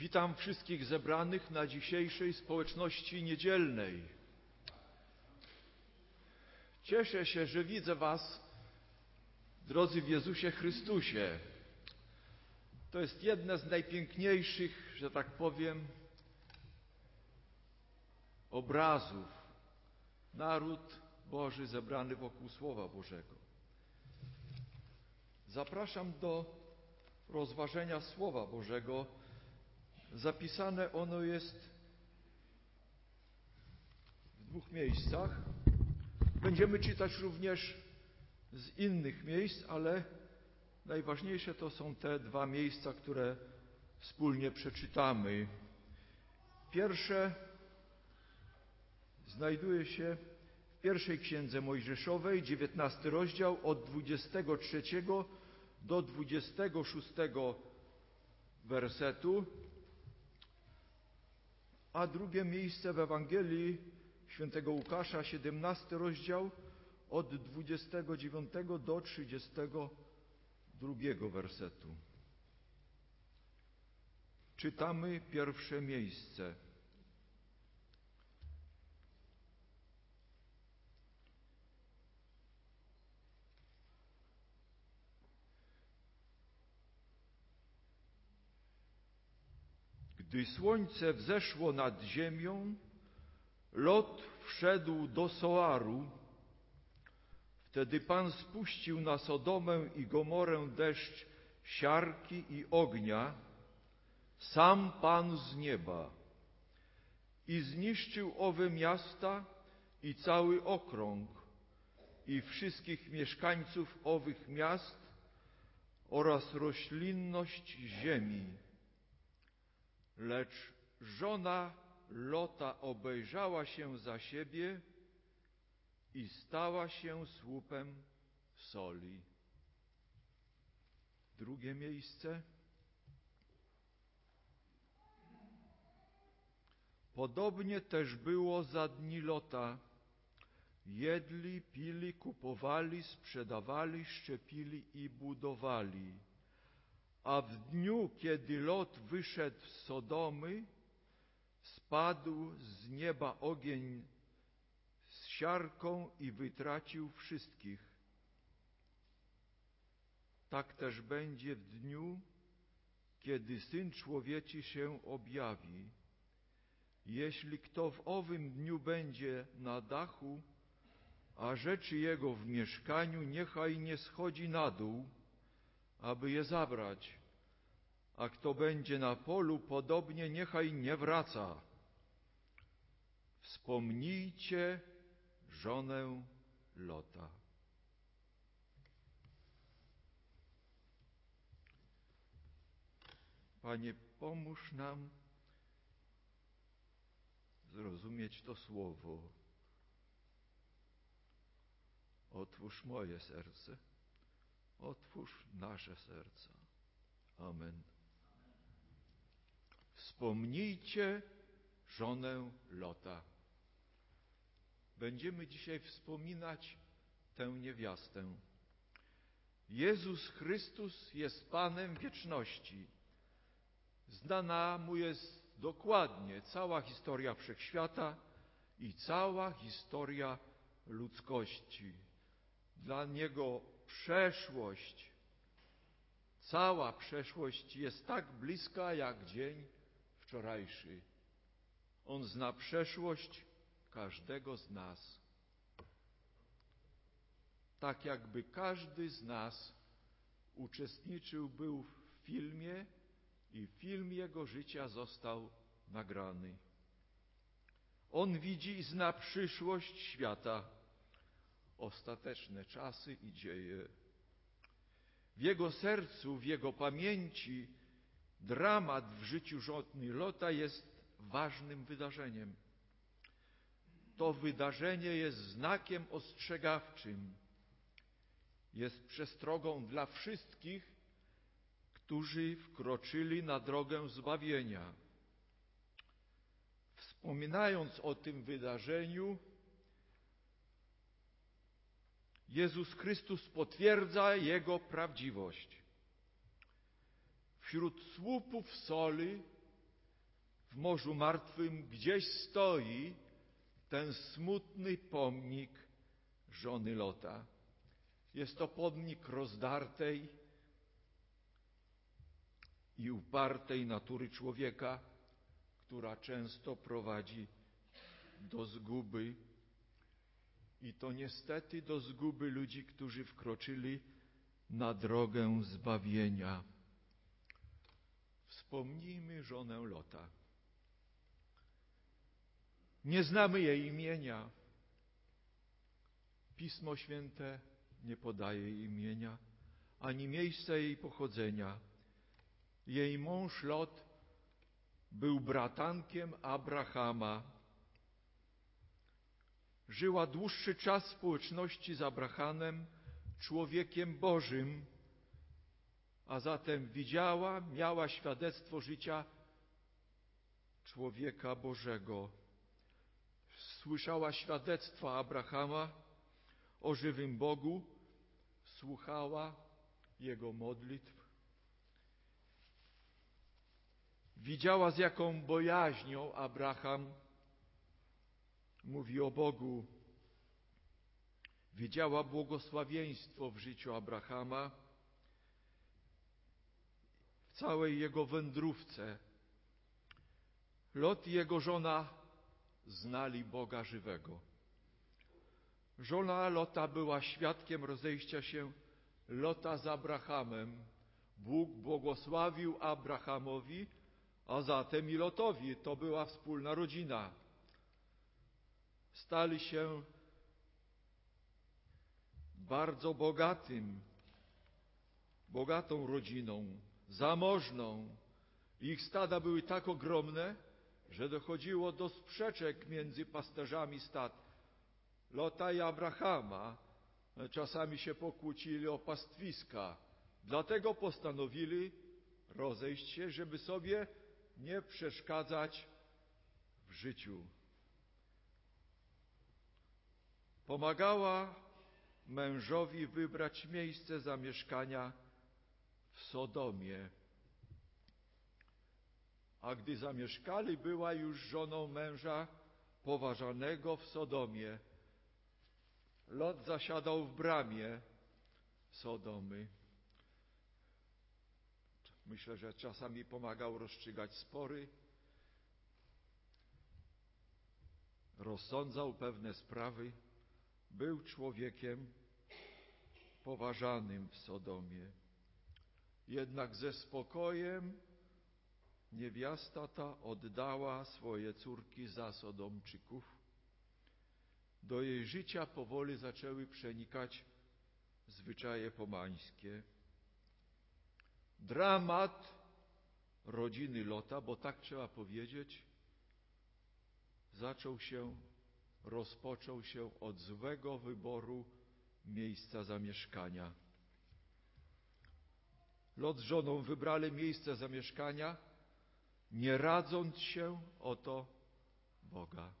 Witam wszystkich zebranych na dzisiejszej społeczności niedzielnej. Cieszę się, że widzę Was, drodzy w Jezusie Chrystusie. To jest jedne z najpiękniejszych, że tak powiem, obrazów. Naród Boży zebrany wokół Słowa Bożego. Zapraszam do rozważenia Słowa Bożego. Zapisane ono jest w dwóch miejscach. Będziemy czytać również z innych miejsc, ale najważniejsze to są te dwa miejsca, które wspólnie przeczytamy. Pierwsze znajduje się w pierwszej księdze Mojżeszowej, 19 rozdział od 23 do 26 wersetu, a drugie miejsce w Ewangelii świętego Łukasza, 17 rozdział od 29 do 32 wersetu. Czytamy pierwsze miejsce. Gdy słońce wzeszło nad ziemią, Lot wszedł do Soaru. Wtedy Pan spuścił na Sodomę i Gomorę deszcz siarki i ognia, sam Pan z nieba, i zniszczył owe miasta i cały okrąg, i wszystkich mieszkańców owych miast oraz roślinność ziemi. Lecz żona Lota obejrzała się za siebie i stała się słupem soli. Drugie miejsce. Podobnie też było za dni Lota. Jedli, pili, kupowali, sprzedawali, szczepili i budowali. A w dniu, kiedy Lot wyszedł z Sodomy, spadł z nieba ogień z siarką i wytracił wszystkich. Tak też będzie w dniu, kiedy Syn Człowieczy się objawi. Jeśli kto w owym dniu będzie na dachu, a rzeczy jego w mieszkaniu, niechaj nie schodzi na dół, aby je zabrać. A kto będzie na polu, podobnie niechaj nie wraca. Wspomnijcie żonę Lota. Panie, pomóż nam zrozumieć to słowo. Otwórz moje serce, otwórz nasze serca. Amen. Wspomnijcie żonę Lota. Będziemy dzisiaj wspominać tę niewiastę. Jezus Chrystus jest Panem wieczności. Znana mu jest dokładnie cała historia wszechświata i cała historia ludzkości. Dla Niego przeszłość, cała przeszłość jest tak bliska jak dzień wczorajszy. On zna przeszłość każdego z nas. Tak jakby każdy z nas uczestniczył był w filmie i film jego życia został nagrany. On widzi i zna przyszłość świata, ostateczne czasy i dzieje. W jego sercu, w jego pamięci dramat w życiu żony Lota jest ważnym wydarzeniem. To wydarzenie jest znakiem ostrzegawczym, jest przestrogą dla wszystkich, którzy wkroczyli na drogę zbawienia. Wspominając o tym wydarzeniu, Jezus Chrystus potwierdza jego prawdziwość. Wśród słupów soli w Morzu Martwym gdzieś stoi ten smutny pomnik żony Lota. Jest to pomnik rozdartej i upartej natury człowieka, która często prowadzi do zguby. I to niestety do zguby ludzi, którzy wkroczyli na drogę zbawienia. Wspomnijmy żonę Lota. Nie znamy jej imienia. Pismo Święte nie podaje jej imienia, ani miejsca jej pochodzenia. Jej mąż Lot był bratankiem Abrahama. Żyła dłuższy czas w społeczności z Abrahamem, człowiekiem Bożym, a zatem widziała, miała świadectwo życia człowieka Bożego. Słyszała świadectwa Abrahama o żywym Bogu, słuchała jego modlitw. Widziała, z jaką bojaźnią Abraham mówi o Bogu. Widziała błogosławieństwo w życiu Abrahama, w całej jego wędrówce. Lot i jego żona znali Boga żywego. Żona Lota była świadkiem rozejścia się Lota z Abrahamem. Bóg błogosławił Abrahamowi, a zatem i Lotowi. To była wspólna rodzina. Stali się bardzo bogatym, bogatą rodziną, zamożną. Ich stada były tak ogromne, że dochodziło do sprzeczek między pasterzami stad. Lota i Abrahama czasami się pokłócili o pastwiska. Dlatego postanowili rozejść się, żeby sobie nie przeszkadzać w życiu. Pomagała mężowi wybrać miejsce zamieszkania w Sodomie. A gdy zamieszkali, była już żoną męża poważanego w Sodomie. Lot zasiadał w bramie Sodomy. Myślę, że czasami pomagał rozstrzygać spory, rozsądzał pewne sprawy. Był człowiekiem poważanym w Sodomie. Jednak ze spokojem niewiasta ta oddała swoje córki za Sodomczyków. Do jej życia powoli zaczęły przenikać zwyczaje pomańskie. Dramat rodziny Lota, bo tak trzeba powiedzieć, zaczął się, rozpoczął się od złego wyboru miejsca zamieszkania. Lot z żoną wybrali miejsce zamieszkania, nie radząc się o to Boga.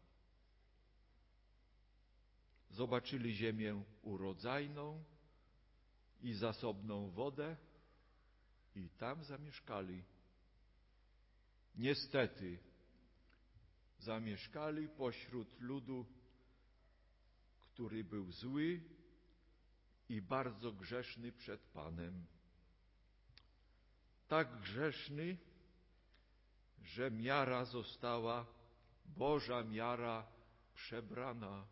Zobaczyli ziemię urodzajną i zasobną wodę i tam zamieszkali. Niestety, zamieszkali pośród ludu, który był zły i bardzo grzeszny przed Panem. Tak grzeszny, że miara została, Boża miara przebrana.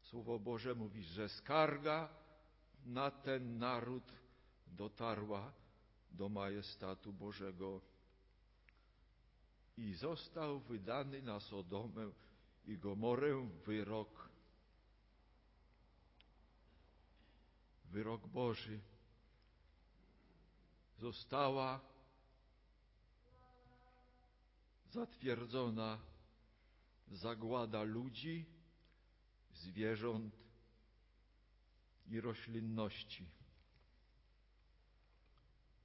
Słowo Boże mówi, że skarga na ten naród dotarła do majestatu Bożego i został wydany na Sodomę i Gomorę wyrok. Wyrok Boży. Została zatwierdzona zagłada ludzi, zwierząt i roślinności.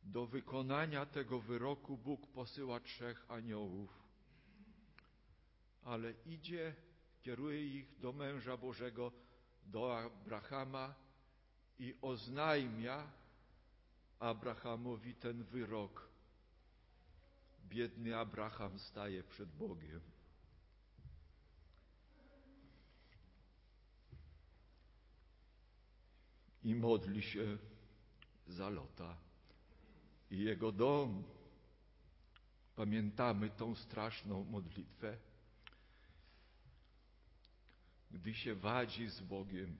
Do wykonania tego wyroku Bóg posyła trzech aniołów, ale idzie, kieruje ich do męża Bożego, do Abrahama i oznajmia Abrahamowi ten wyrok. biedny Abraham staje przed Bogiem. I modli się za Lota i jego dom. Pamiętamy tą straszną modlitwę, gdy się wadzi z Bogiem,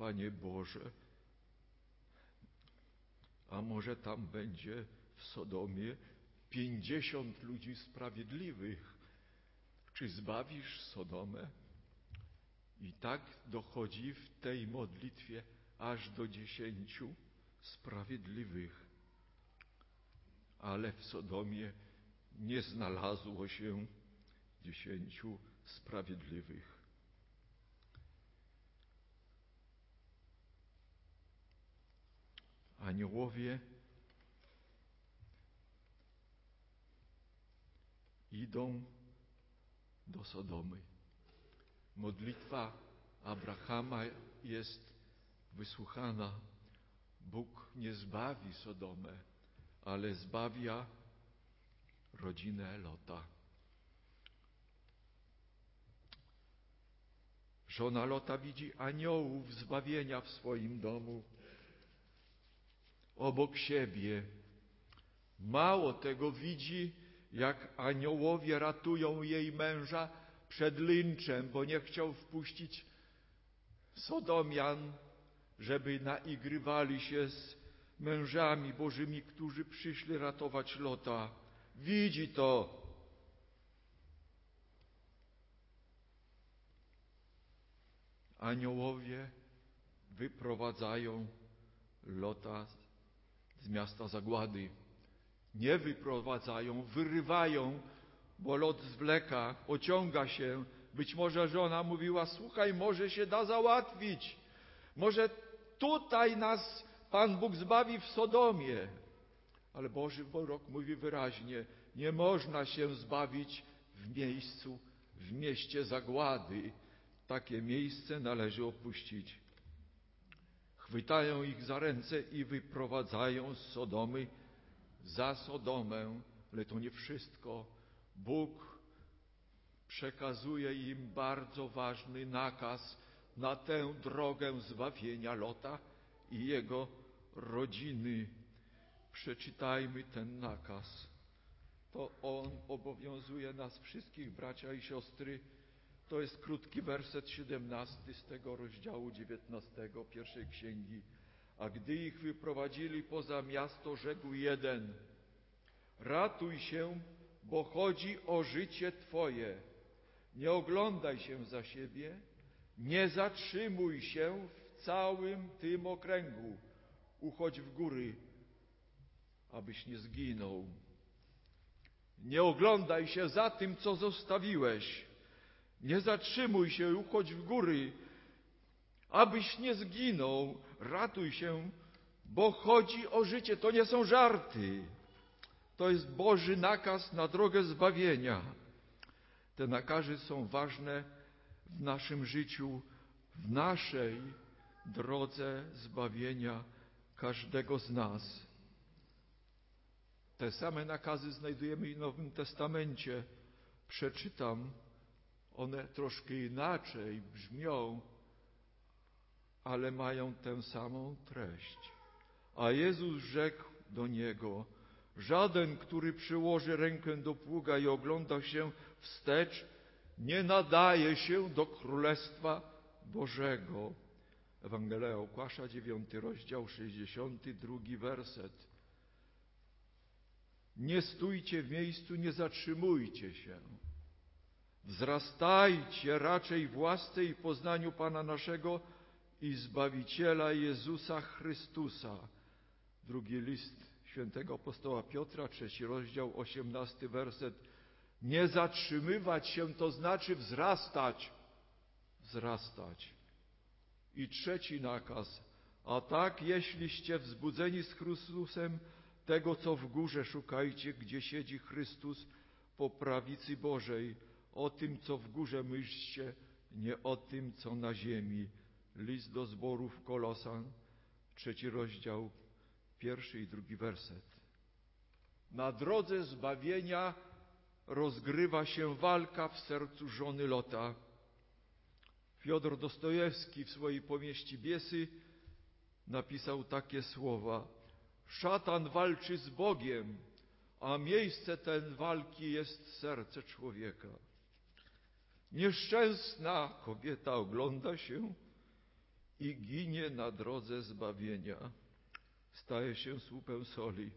Panie Boże, a może tam będzie w Sodomie pięćdziesiąt ludzi sprawiedliwych. Czy zbawisz Sodomę? I tak dochodzi w tej modlitwie aż do dziesięciu sprawiedliwych. Ale w Sodomie nie znalazło się dziesięciu sprawiedliwych. Aniołowie idą do Sodomy. Modlitwa Abrahama jest wysłuchana. Bóg nie zbawi Sodomę, ale zbawia rodzinę Lota. Żona Lota widzi aniołów zbawienia w swoim domu obok siebie. Mało tego widzi, jak aniołowie ratują jej męża przed lynczem, bo nie chciał wpuścić Sodomian, żeby naigrywali się z mężami bożymi, którzy przyszli ratować Lota. Widzi to. Aniołowie wyprowadzają Lota z miasta zagłady. Nie wyprowadzają, wyrywają, bo lot zwleka, ociąga się. Być może żona mówiła, słuchaj, może się da załatwić. Może tutaj nas Pan Bóg zbawi w Sodomie. Ale Boży Borok mówi wyraźnie, nie można się zbawić w miejscu, w mieście zagłady. Takie miejsce należy opuścić. Chwytają ich za ręce i wyprowadzają z Sodomy za Sodomę, ale to nie wszystko. Bóg przekazuje im bardzo ważny nakaz na tę drogę zbawienia Lota i jego rodziny. Przeczytajmy ten nakaz. To on obowiązuje nas wszystkich, bracia i siostry. To jest krótki werset 17 z tego rozdziału 19 pierwszej księgi. A gdy ich wyprowadzili poza miasto, rzekł jeden: Ratuj się, bo chodzi o życie Twoje. Nie oglądaj się za siebie, nie zatrzymuj się w całym tym okręgu. Uchodź w góry, abyś nie zginął. Nie oglądaj się za tym, co zostawiłeś. Nie zatrzymuj się, uchodź w góry, abyś nie zginął. Ratuj się, bo chodzi o życie. To nie są żarty. To jest Boży nakaz na drogę zbawienia. Te nakazy są ważne w naszym życiu, w naszej drodze zbawienia każdego z nas. Te same nakazy znajdujemy i w Nowym Testamencie. Przeczytam, one troszkę inaczej brzmią, ale mają tę samą treść. A Jezus rzekł do niego: Żaden, który przyłoży rękę do pługa i ogląda się wstecz, nie nadaje się do Królestwa Bożego. Ewangelia Łukasza, 9 rozdział, 62 werset. Nie stójcie w miejscu, nie zatrzymujcie się. Wzrastajcie raczej w łasce i poznaniu Pana naszego i Zbawiciela Jezusa Chrystusa. Drugi list świętego apostoła Piotra, trzeci rozdział, osiemnasty werset. Nie zatrzymywać się to znaczy wzrastać, wzrastać. I trzeci nakaz. A tak, jeśliście wzbudzeni z Chrystusem, tego co w górze szukajcie, gdzie siedzi Chrystus po prawicy Bożej. O tym, co w górze myślcie, nie o tym, co na ziemi. List do zborów Kolosan, trzeci rozdział, pierwszy i drugi werset. Na drodze zbawienia rozgrywa się walka w sercu żony Lota. Fiodor Dostojewski w swojej powieści Biesy napisał takie słowa: Szatan walczy z Bogiem, a miejsce ten walki jest serce człowieka. Nieszczęsna kobieta ogląda się i ginie na drodze zbawienia. Staje się słupem soli.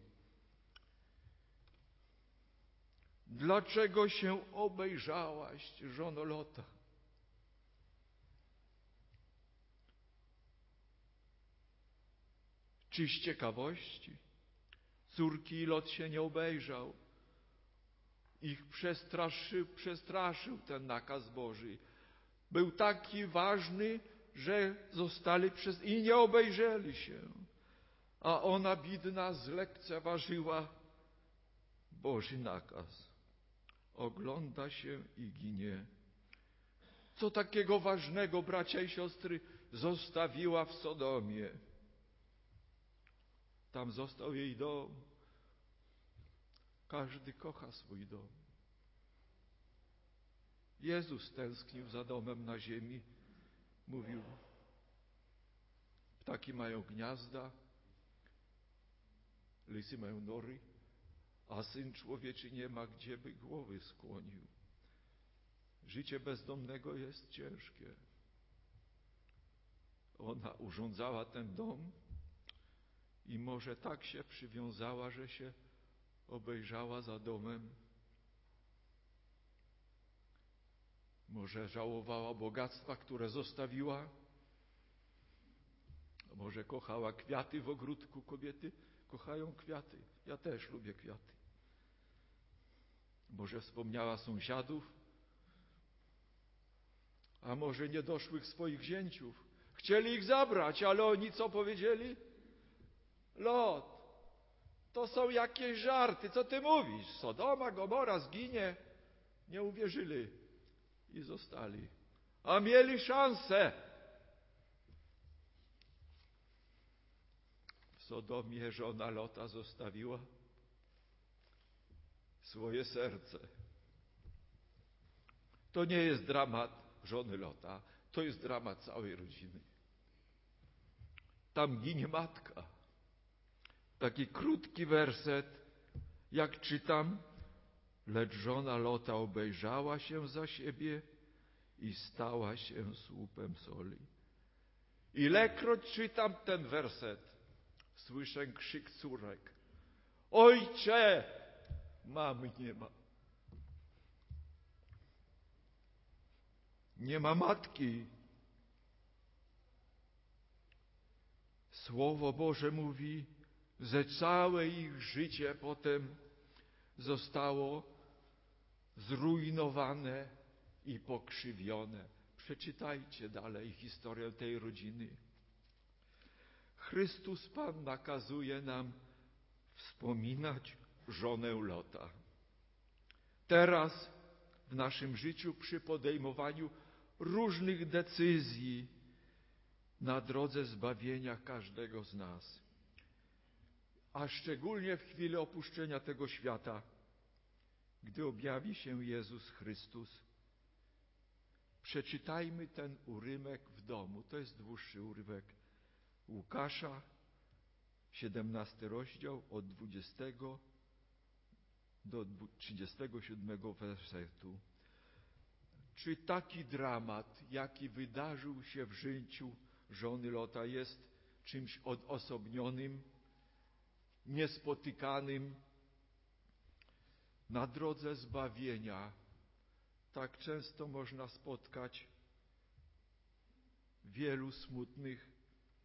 Dlaczego się obejrzałaś, żono Lota? Czy z ciekawości? Córki Lot się nie obejrzał. Ich przestraszył, przestraszył ten nakaz Boży. Był taki ważny, że zostali przez... i nie obejrzeli się. A ona, bidna, zlekceważyła Boży nakaz. Ogląda się i ginie. Co takiego ważnego, bracia i siostry, zostawiła w Sodomie? Tam został jej dom. Każdy kocha swój dom. Jezus tęsknił za domem na ziemi. Mówił, ptaki mają gniazda, lisy mają nory, a Syn Człowieczy nie ma, gdzie by głowy skłonił. Życie bezdomnego jest ciężkie. Ona urządzała ten dom i może tak się przywiązała, że się obejrzała za domem. Może żałowała bogactwa, które zostawiła. Może kochała kwiaty w ogródku. Kobiety kochają kwiaty. Ja też lubię kwiaty. Może wspomniała sąsiadów, a może niedoszłych swoich zięciów. Chcieli ich zabrać, ale oni co powiedzieli? Lot, to są jakieś żarty, co ty mówisz? Sodoma, Gomora zginie. Nie uwierzyli i zostali. A mieli szansę. W Sodomie żona Lota zostawiła swoje serce. To nie jest dramat żony Lota, to jest dramat całej rodziny. Tam ginie matka. Taki krótki werset, jak czytam, lecz żona Lota obejrzała się za siebie i stała się słupem soli. Ilekroć czytam ten werset, słyszę krzyk córek. Ojcze, mamy nie ma. Nie ma matki. Słowo Boże mówi, że całe ich życie potem zostało zrujnowane i pokrzywione. Przeczytajcie dalej historię tej rodziny. Chrystus Pan nakazuje nam wspominać żonę Lota. Teraz w naszym życiu przy podejmowaniu różnych decyzji na drodze zbawienia każdego z nas a szczególnie w chwili opuszczenia tego świata, gdy objawi się Jezus Chrystus. Przeczytajmy ten urymek w domu. To jest dłuższy urywek Łukasza, 17 rozdział od 20 do 37 wersetu. Czy taki dramat, jaki wydarzył się w życiu żony Lota, jest czymś odosobnionym? Niespotykanym na drodze zbawienia. Tak często można spotkać wielu smutnych,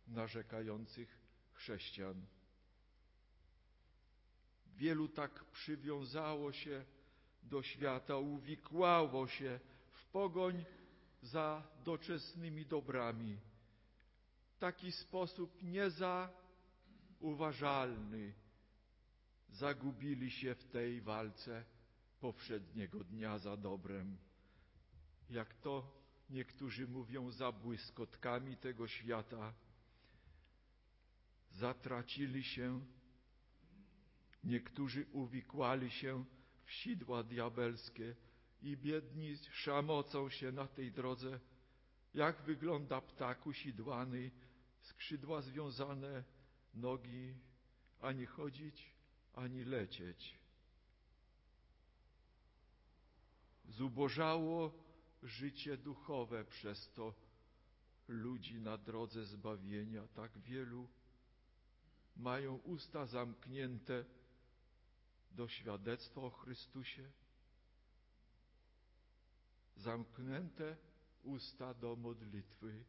narzekających chrześcijan. Wielu tak przywiązało się do świata, uwikłało się w pogoń za doczesnymi dobrami. Taki sposób nie za uważalny, zagubili się w tej walce powszedniego dnia za dobrem. Jak to niektórzy mówią, za błyskotkami tego świata, zatracili się Niektórzy uwikłali się w sidła diabelskie i biedni szamocą się na tej drodze. Jak wygląda ptak usidłany, skrzydła związane, nogi ani chodzić, ani lecieć. Zubożało życie duchowe przez to ludzi na drodze zbawienia. Tak wielu mają usta zamknięte do świadectwa o Chrystusie, zamknięte usta do modlitwy.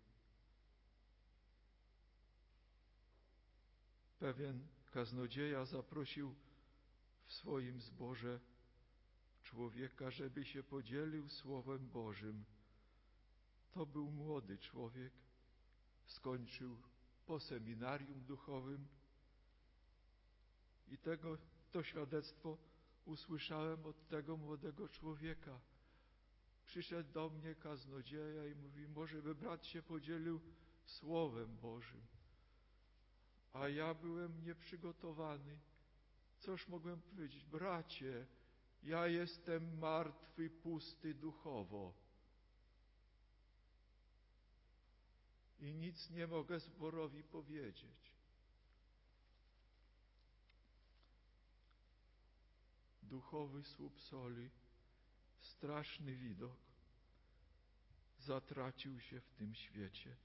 Pewien kaznodzieja zaprosił w swoim zborze człowieka, żeby się podzielił Słowem Bożym. To był młody człowiek, skończył po seminarium duchowym i tego, to świadectwo usłyszałem od tego młodego człowieka. Przyszedł do mnie kaznodzieja i mówi, może by brat się podzielił Słowem Bożym. A ja byłem nieprzygotowany. Coż mogłem powiedzieć? Bracie, ja jestem martwy, pusty duchowo. I nic nie mogę zborowi powiedzieć. Duchowy słup soli, straszny widok, zatracił się w tym świecie.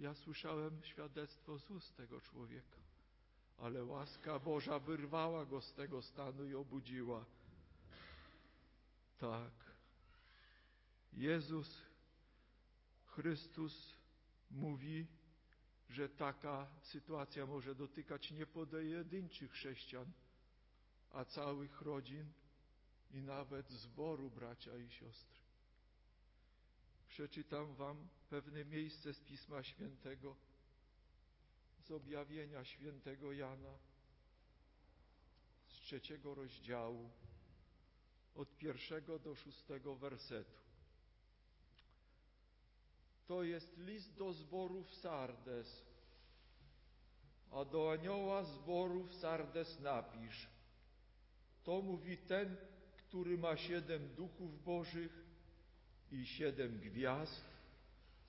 Ja słyszałem świadectwo z ust tego człowieka, ale łaska Boża wyrwała go z tego stanu i obudziła. Tak. Jezus Chrystus mówi, że taka sytuacja może dotykać nie pojedynczych chrześcijan, a całych rodzin i nawet zboru bracia i siostry. Przeczytam Wam pewne miejsce z Pisma Świętego, z objawienia świętego Jana, z trzeciego rozdziału, od pierwszego do szóstego wersetu. To jest list do zborów Sardes, a do anioła zborów Sardes napisz. To mówi ten, który ma siedem duchów bożych i siedem gwiazd.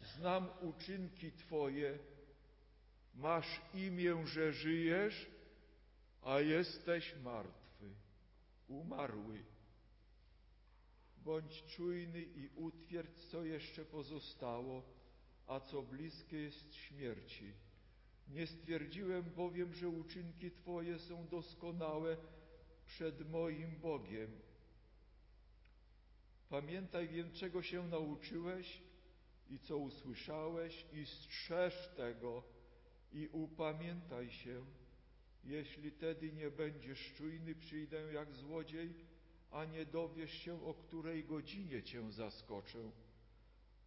Znam uczynki Twoje, masz imię, że żyjesz, a jesteś martwy, umarły. Bądź czujny i utwierdź, co jeszcze pozostało, a co bliskie jest śmierci. Nie stwierdziłem bowiem, że uczynki Twoje są doskonałe przed moim Bogiem. Pamiętaj więc, czego się nauczyłeś i co usłyszałeś i strzeż tego i upamiętaj się. Jeśli tedy nie będziesz czujny, przyjdę jak złodziej, a nie dowiesz się, o której godzinie cię zaskoczę.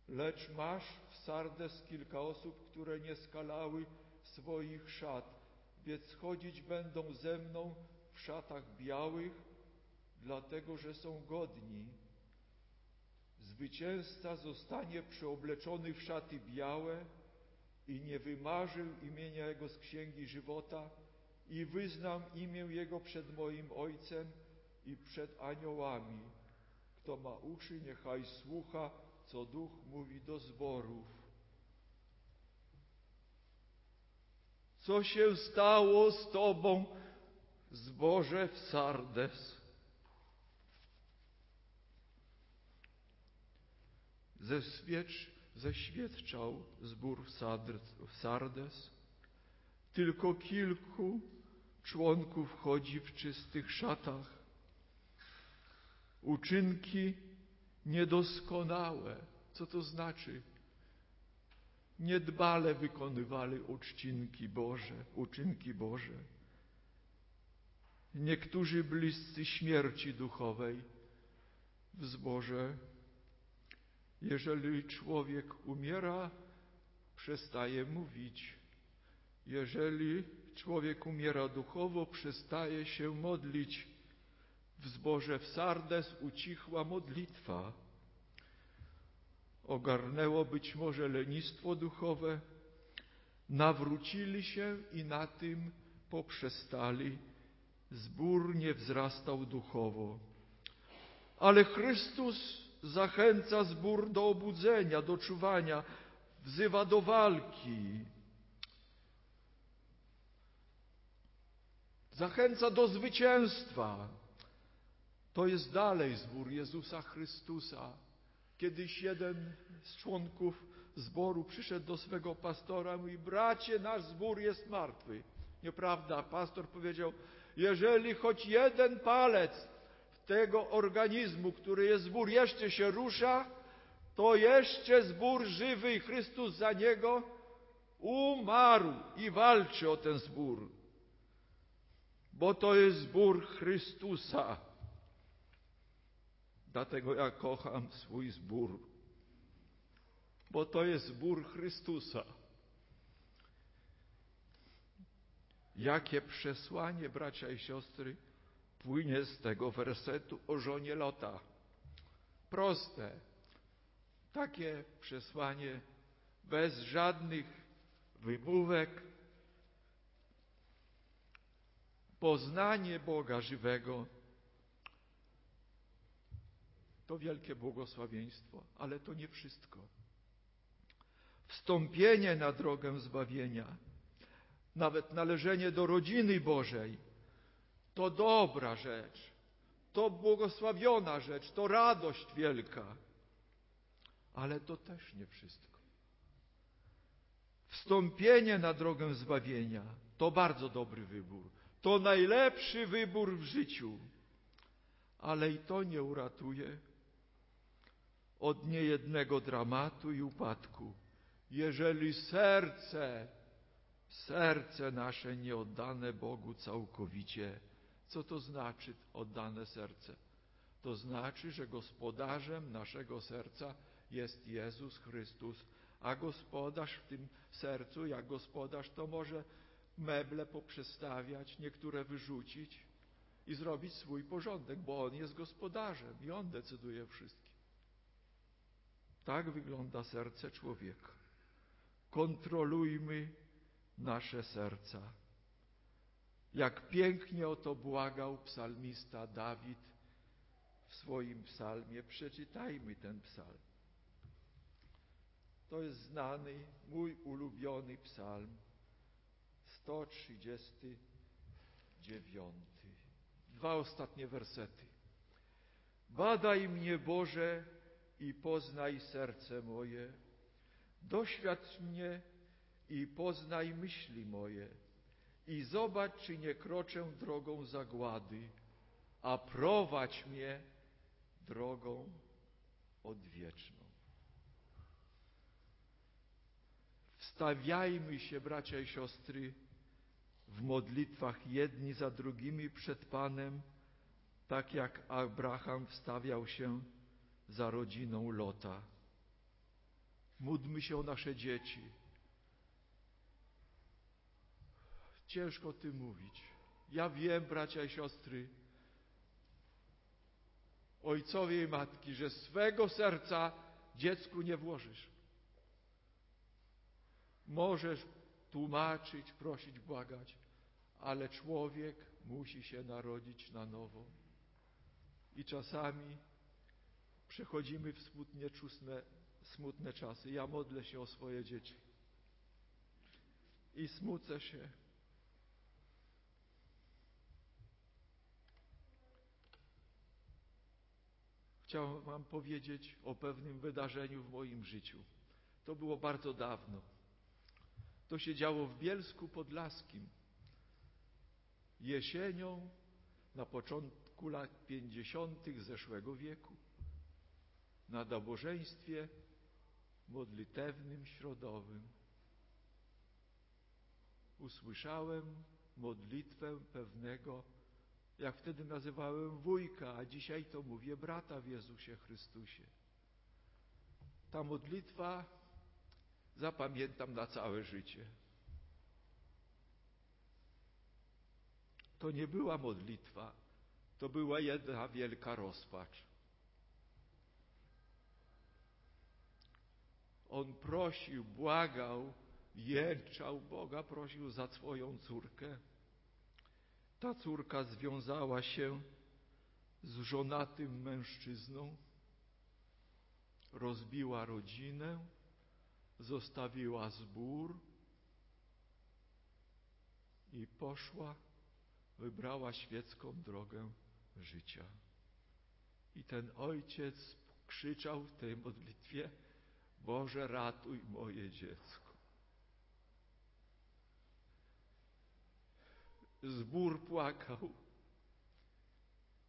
Lecz masz w Sardes kilka osób, które nie skalały swoich szat, więc chodzić będą ze mną w szatach białych, dlatego że są godni. Zwycięzca zostanie przeobleczony w szaty białe i nie wymarzył imienia Jego z księgi żywota i wyznam imię Jego przed moim Ojcem i przed aniołami. Kto ma uszy, niechaj słucha, co Duch mówi do zborów. Co się stało z Tobą, zboże w Sardes? Zeświecz, zeświadczał zbór w Sardes. Tylko kilku członków chodzi w czystych szatach. Uczynki niedoskonałe. Co to znaczy? Niedbale wykonywali uczcinki Boże, uczynki Boże. Niektórzy bliscy śmierci duchowej w zborze jeżeli człowiek umiera, przestaje mówić. Jeżeli człowiek umiera duchowo, przestaje się modlić. W zborze w Sardes ucichła modlitwa. Ogarnęło być może lenistwo duchowe. Nawrócili się i na tym poprzestali. zbór nie wzrastał duchowo. Ale Chrystus zachęca zbór do obudzenia, do czuwania, wzywa do walki. Zachęca do zwycięstwa. To jest dalej zbór Jezusa Chrystusa. Kiedyś jeden z członków zboru przyszedł do swego pastora i mówi, bracie, nasz zbór jest martwy. Nieprawda, pastor powiedział, jeżeli choć jeden palec tego organizmu, który jest zbór, jeszcze się rusza, to jeszcze zbór żywy i Chrystus za niego umarł i walczy o ten zbór. Bo to jest zbór Chrystusa. Dlatego ja kocham swój zbór. Bo to jest zbór Chrystusa. Jakie przesłanie, bracia i siostry, płynie z tego wersetu o żonie Lota. Proste. Takie przesłanie bez żadnych wymówek. Poznanie Boga żywego to wielkie błogosławieństwo, ale to nie wszystko. Wstąpienie na drogę zbawienia, nawet należenie do rodziny Bożej, to dobra rzecz, to błogosławiona rzecz, to radość wielka. Ale to też nie wszystko. Wstąpienie na drogę zbawienia to bardzo dobry wybór. To najlepszy wybór w życiu. Ale i to nie uratuje od niejednego dramatu i upadku, jeżeli serce, serce nasze nie oddane Bogu całkowicie co to znaczy oddane serce? To znaczy, że gospodarzem naszego serca jest Jezus Chrystus, a gospodarz w tym sercu, jak gospodarz, to może meble poprzestawiać, niektóre wyrzucić i zrobić swój porządek, bo On jest gospodarzem i On decyduje wszystkim. Tak wygląda serce człowieka. Kontrolujmy nasze serca. Jak pięknie o to błagał psalmista Dawid w swoim psalmie. Przeczytajmy ten psalm. To jest znany, mój ulubiony psalm, 139. Dwa ostatnie wersety. Badaj mnie, Boże, i poznaj serce moje. Doświadcz mnie i poznaj myśli moje i zobacz, czy nie kroczę drogą zagłady, a prowadź mnie drogą odwieczną. Wstawiajmy się, bracia i siostry, w modlitwach jedni za drugimi przed Panem, tak jak Abraham wstawiał się za rodziną Lota. Módlmy się o nasze dzieci Ciężko o tym mówić. Ja wiem, bracia i siostry, ojcowie i matki, że swego serca dziecku nie włożysz. Możesz tłumaczyć, prosić, błagać, ale człowiek musi się narodzić na nowo. I czasami przechodzimy w smutnie czusne, smutne czasy. Ja modlę się o swoje dzieci. I smucę się, Chciałem Wam powiedzieć o pewnym wydarzeniu w moim życiu. To było bardzo dawno. To się działo w Bielsku Podlaskim. Jesienią, na początku lat pięćdziesiątych zeszłego wieku, na nabożeństwie modlitewnym środowym usłyszałem modlitwę pewnego jak wtedy nazywałem wujka, a dzisiaj to mówię brata w Jezusie Chrystusie. Ta modlitwa zapamiętam na całe życie. To nie była modlitwa, to była jedna wielka rozpacz. On prosił, błagał, jęczał Boga, prosił za swoją córkę Ta córka związała się z żonatym mężczyzną, rozbiła rodzinę, zostawiła zbór i poszła, wybrała świecką drogę życia. I ten ojciec krzyczał w tej modlitwie: Boże, ratuj moje dziecko. Zbór płakał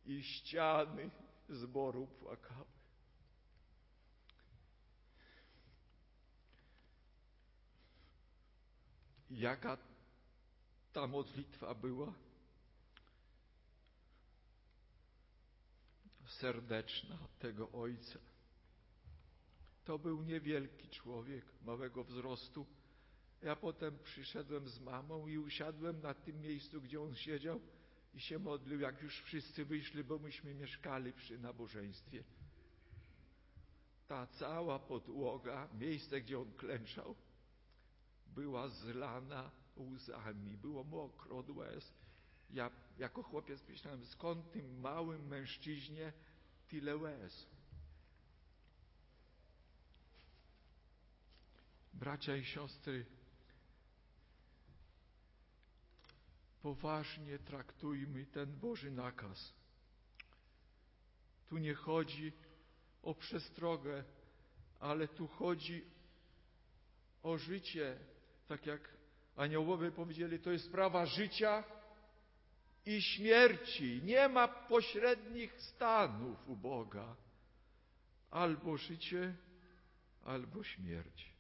i ściany zboru płakały. Jaka ta modlitwa była? Serdeczna tego ojca. To był niewielki człowiek, małego wzrostu. Ja potem przyszedłem z mamą i usiadłem na tym miejscu, gdzie on siedział i się modlił, jak już wszyscy wyszli, bo myśmy mieszkali przy nabożeństwie. Ta cała podłoga, miejsce, gdzie on klęczał, była zlana łzami, było mokro od łez. Ja jako chłopiec myślałem, skąd tym małym mężczyźnie tyle łez? Bracia i siostry, poważnie traktujmy ten Boży nakaz. Tu nie chodzi o przestrogę, ale tu chodzi o życie, tak jak aniołowie powiedzieli, to jest sprawa życia i śmierci. Nie ma pośrednich stanów u Boga. Albo życie, albo śmierć.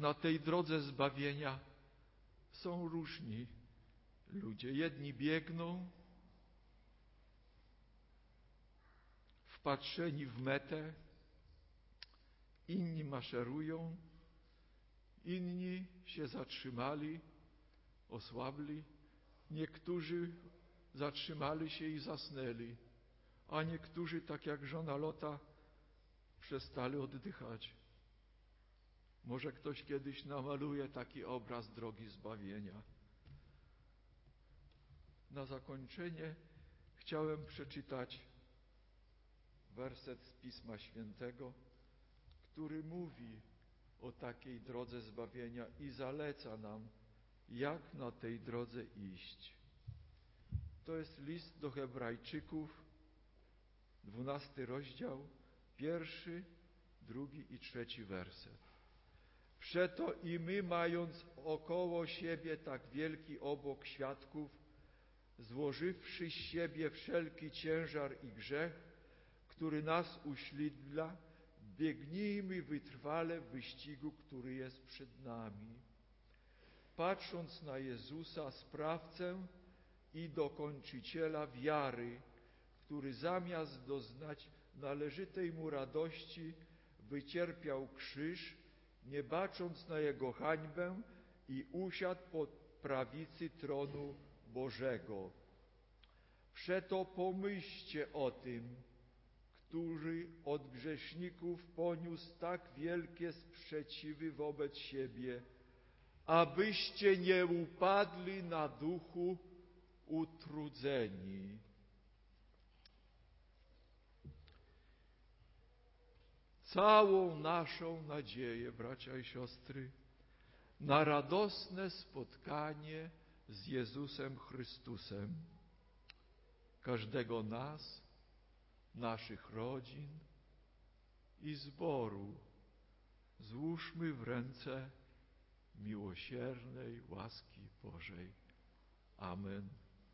Na tej drodze zbawienia są różni ludzie. Jedni biegną, wpatrzeni w metę, inni maszerują, inni się zatrzymali, osłabli, niektórzy zatrzymali się i zasnęli, a niektórzy, tak jak żona Lota, przestali oddychać. Może ktoś kiedyś namaluje taki obraz drogi zbawienia. Na zakończenie chciałem przeczytać werset z Pisma Świętego, który mówi o takiej drodze zbawienia i zaleca nam, jak na tej drodze iść. To jest list do Hebrajczyków, dwunasty rozdział, pierwszy, drugi i trzeci werset. Przeto i my, mając około siebie tak wielki obok świadków, złożywszy z siebie wszelki ciężar i grzech, który nas uślidla, biegnijmy wytrwale w wyścigu, który jest przed nami. Patrząc na Jezusa, sprawcę i dokończyciela wiary, który zamiast doznać należytej mu radości, wycierpiał krzyż, nie bacząc na jego hańbę i usiadł po prawicy tronu Bożego. Przeto pomyślcie o tym, który od grzeszników poniósł tak wielkie sprzeciwy wobec siebie, abyście nie upadli na duchu utrudzeni. Całą naszą nadzieję, bracia i siostry, na radosne spotkanie z Jezusem Chrystusem. Każdego nas, naszych rodzin i zboru złóżmy w ręce miłosiernej łaski Bożej. Amen.